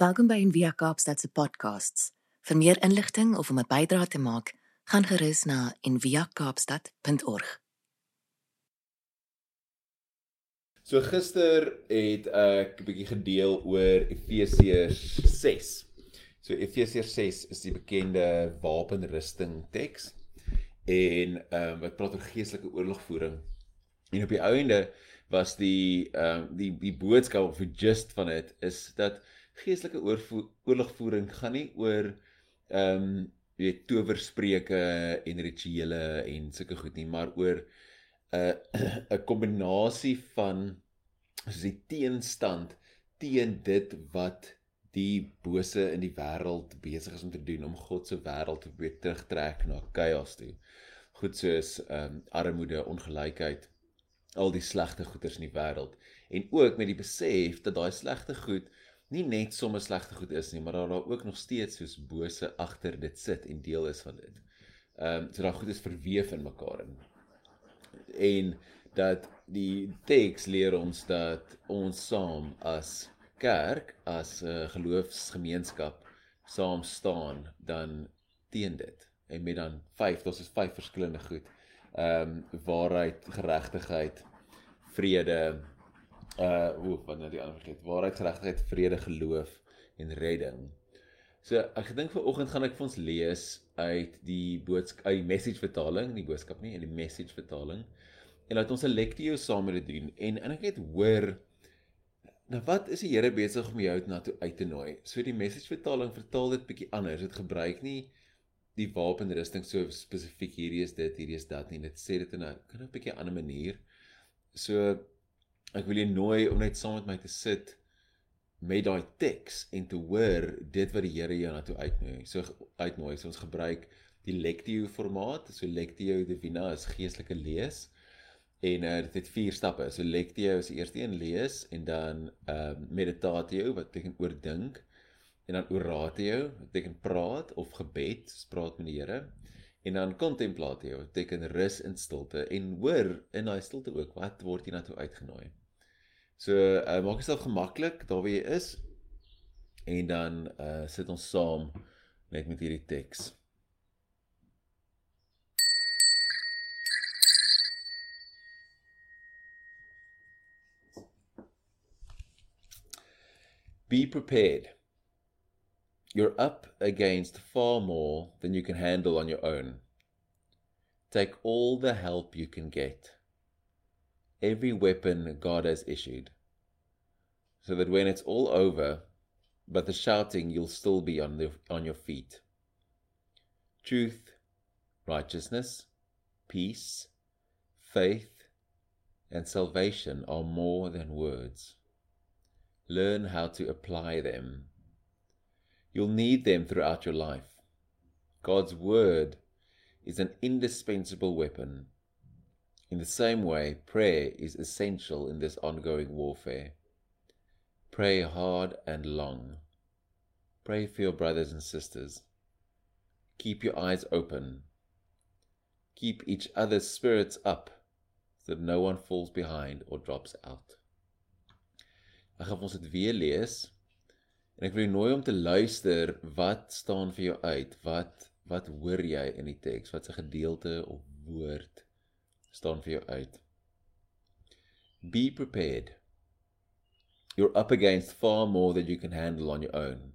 Welkom by Envia Kaapstad se podcasts. Vir meer inligting of om 'n bydrae te maak, gaan gerus na enviakaapstad.org. So gister het ek 'n bietjie gedeel oor Efesiërs 6. So Efesiërs 6 is die bekende wapenrusting teks en ehm um, wat praat oor geestelike oorlogvoering. En op die ou ende was die ehm um, die die boodskap of die gist van dit is dat geestelike oorlogvoering gaan nie oor ehm um, jy weet towerspreuke en rituele en sulke goed nie, maar oor 'n uh, 'n kombinasie van soos die teenstand teen dit wat die bose in die wêreld besig is om te doen om God se wêreld weer terugtrek na chaos toe. Goed soos ehm um, armoede, ongelykheid, al die slegte goeders in die wêreld en ook met die besef dat daai slegte goed nie net sommer slegte goed is nie, maar dat daar ook nog steeds soos bose agter dit sit en deel is van dit. Ehm um, so daai goed is verweef in mekaar in. En dat die teks leer ons dat ons saam as kerk, as 'n uh, geloofsgemeenskap saam staan dan teen dit. En met dan 5, dit is vyf verskillende goed ehm um, waarheid, geregtigheid, vrede, uh hoe wat nou die ander vergeet, waarheid, geregtigheid, vrede, geloof en redding. So ek dink vir oggend gaan ek vir ons lees uit die boodskap uit die message vertaling, nie boodskap nie, in die message vertaling. En laat ons 'n lectio saam met dit doen en en ek het hoor nou wat is die Here besig om jou na toe uit te nooi. So die message vertaling vertaal dit bietjie anders. Dit gebruik nie die wapenrusting so spesifiek hierdie is dit hierdie is dat nie dit sê dit in 'n kan 'n bietjie ander manier so ek wil jou nooi om net saam met my te sit met daai teks en te hoor dit wat die Here jou na toe uitnooi. So uitnooi so ons gebruik die lectio formaat. So lectio divina is geestelike lees en uh, dit het vier stappe. So lectio is eers een lees en dan ehm uh, meditatio wat beteken oordink en dan oratio beteken praat of gebed, praat met die Here. En dan contemplatio beteken rus in stilte en hoor in daai stilte ook wat word jy na toe uitgenooi. So uh, maak jouself gemaklik daar waar jy is en dan uh, sit ons saam net met hierdie teks. Be prepared. You're up against far more than you can handle on your own. Take all the help you can get. Every weapon God has issued. So that when it's all over, but the shouting, you'll still be on, the, on your feet. Truth, righteousness, peace, faith, and salvation are more than words. Learn how to apply them You'll need them throughout your life. God's Word is an indispensable weapon. In the same way, prayer is essential in this ongoing warfare. Pray hard and long. Pray for your brothers and sisters. Keep your eyes open. Keep each other's spirits up so that no one falls behind or drops out. Ek gaan ons dit weer lees En ek wil jou nooi om te luister wat staan vir jou uit? Wat wat hoor jy in die teks? Wat 'n gedeelte of woord staan vir jou uit? Be prepared. You're up against far more than you can handle on your own.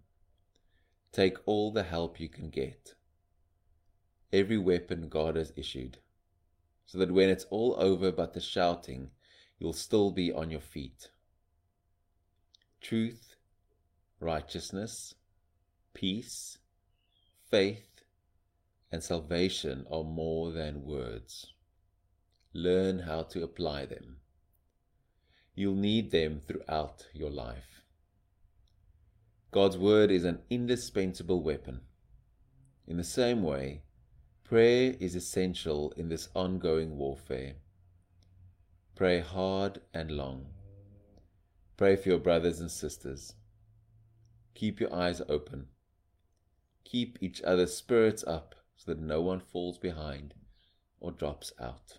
Take all the help you can get. Every weapon God has issued, so that when it's all over but the shouting, you'll still be on your feet. Truth righteousness, peace, faith, and salvation are more than words. Learn how to apply them. You'll need them throughout your life. God's Word is an indispensable weapon. In the same way, prayer is essential in this ongoing warfare. Pray hard and long. Pray for your brothers and sisters. Keep your eyes open. Keep each other's spirits up so that no one falls behind or drops out.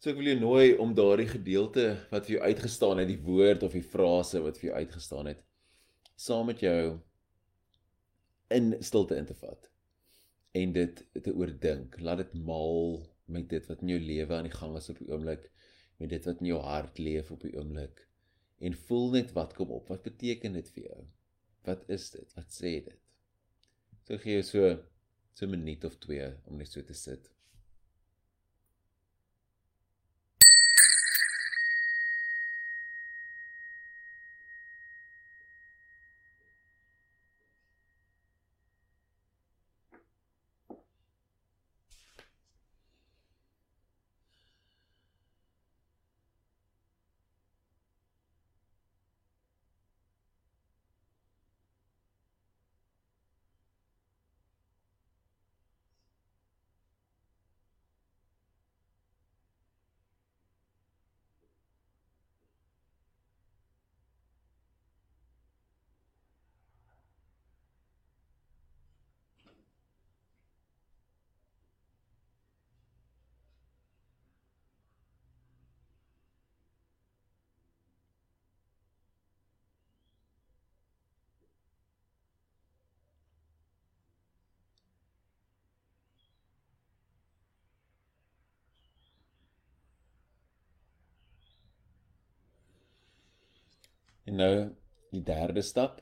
So ek wil jou nooi om daardie gedeelte wat vir jou uitgestaan het, die woord of die frase wat vir jou uitgestaan het, saam met jou in stilte in te vat en dit te oordink. Laat dit maal met dit wat in jou lewe aan die gang is op die oomblik, met dit wat in jou hart leef op die oomblik en voel net wat kom op. Wat beteken dit vir jou? Wat is dit? Wat sê dit? So gee jy so so 'n minuut of 2 om net so te sit. En nou die derde stap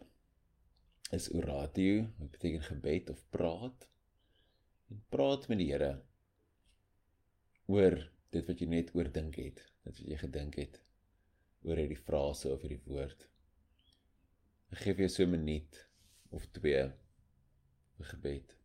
is oratio, wat beteken gebed of praat. En praat met die Here oor dit wat jy net oordink het, dit wat jy gedink het oor hierdie frase of hierdie woord. Ek gee vir jou so 'n minuut of 2 vir gebed.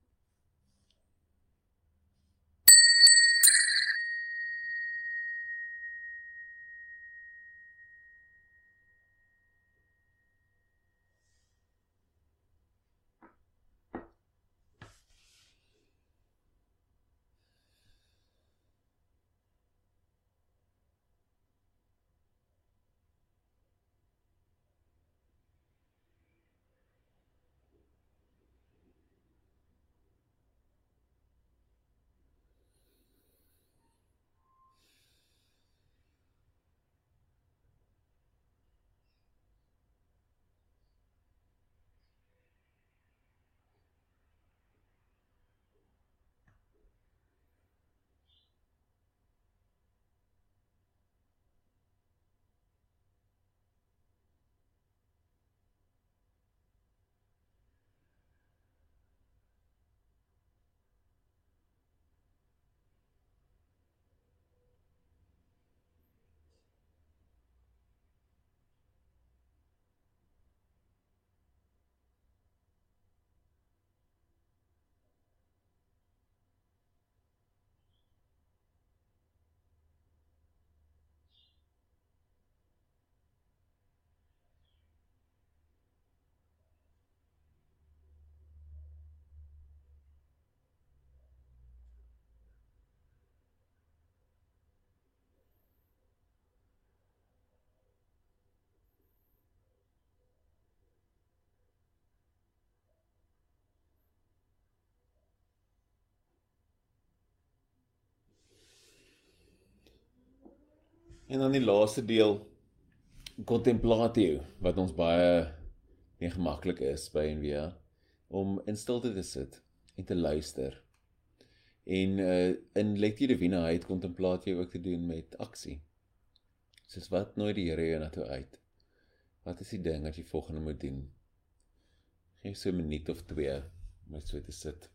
En dan die laaste deel contemplatio wat ons baie nie gemaklik is by NVA om in stilte te sit en te luister. En uh in Lectio Divina het contemplatio ook te doen met aksie. Soos wat nooi die Here jou na toe uit. Wat is die ding wat jy volgende moet doen? Geef so 'n minuut of 2 om net so te sit.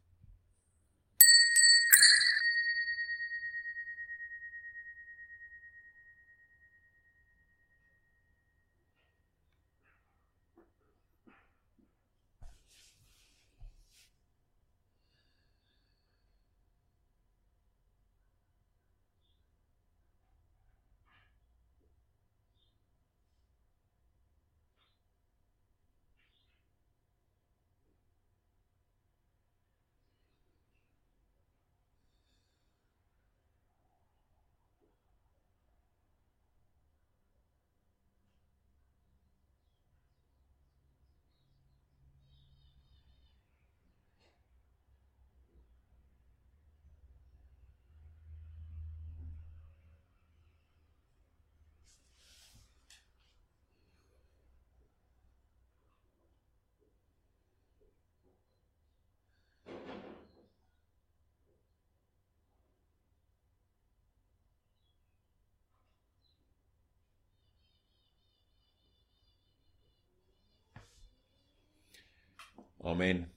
Amen.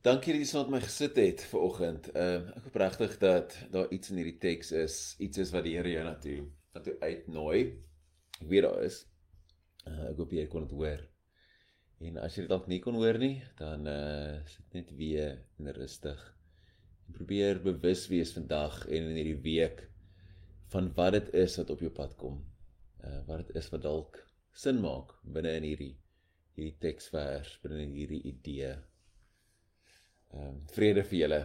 Dankie dat jy saam met my gesit het ver oggend. Ehm uh, ek hoop regtig dat daar iets in hierdie teks is, iets is wat die Here jou na toe na toe uitnooi. Ek weet daar is. Uh, ek hoop jy kon dit hoor. En as jy dit dalk nie kon hoor nie, dan uh sit net weer in rustig. En probeer bewus wees vandag en in hierdie week van wat dit is wat op jou pad kom. Uh wat dit is wat dalk sin maak binne in hierdie hierdie teksvers, binne in hierdie idee. Ehm um, vrede vir julle.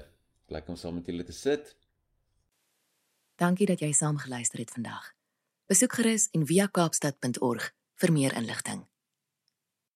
Lekker om saam met julle te sit. Dankie dat jy saam geluister het vandag. Besoek gerus en via kaapstad.org vir meer inligting.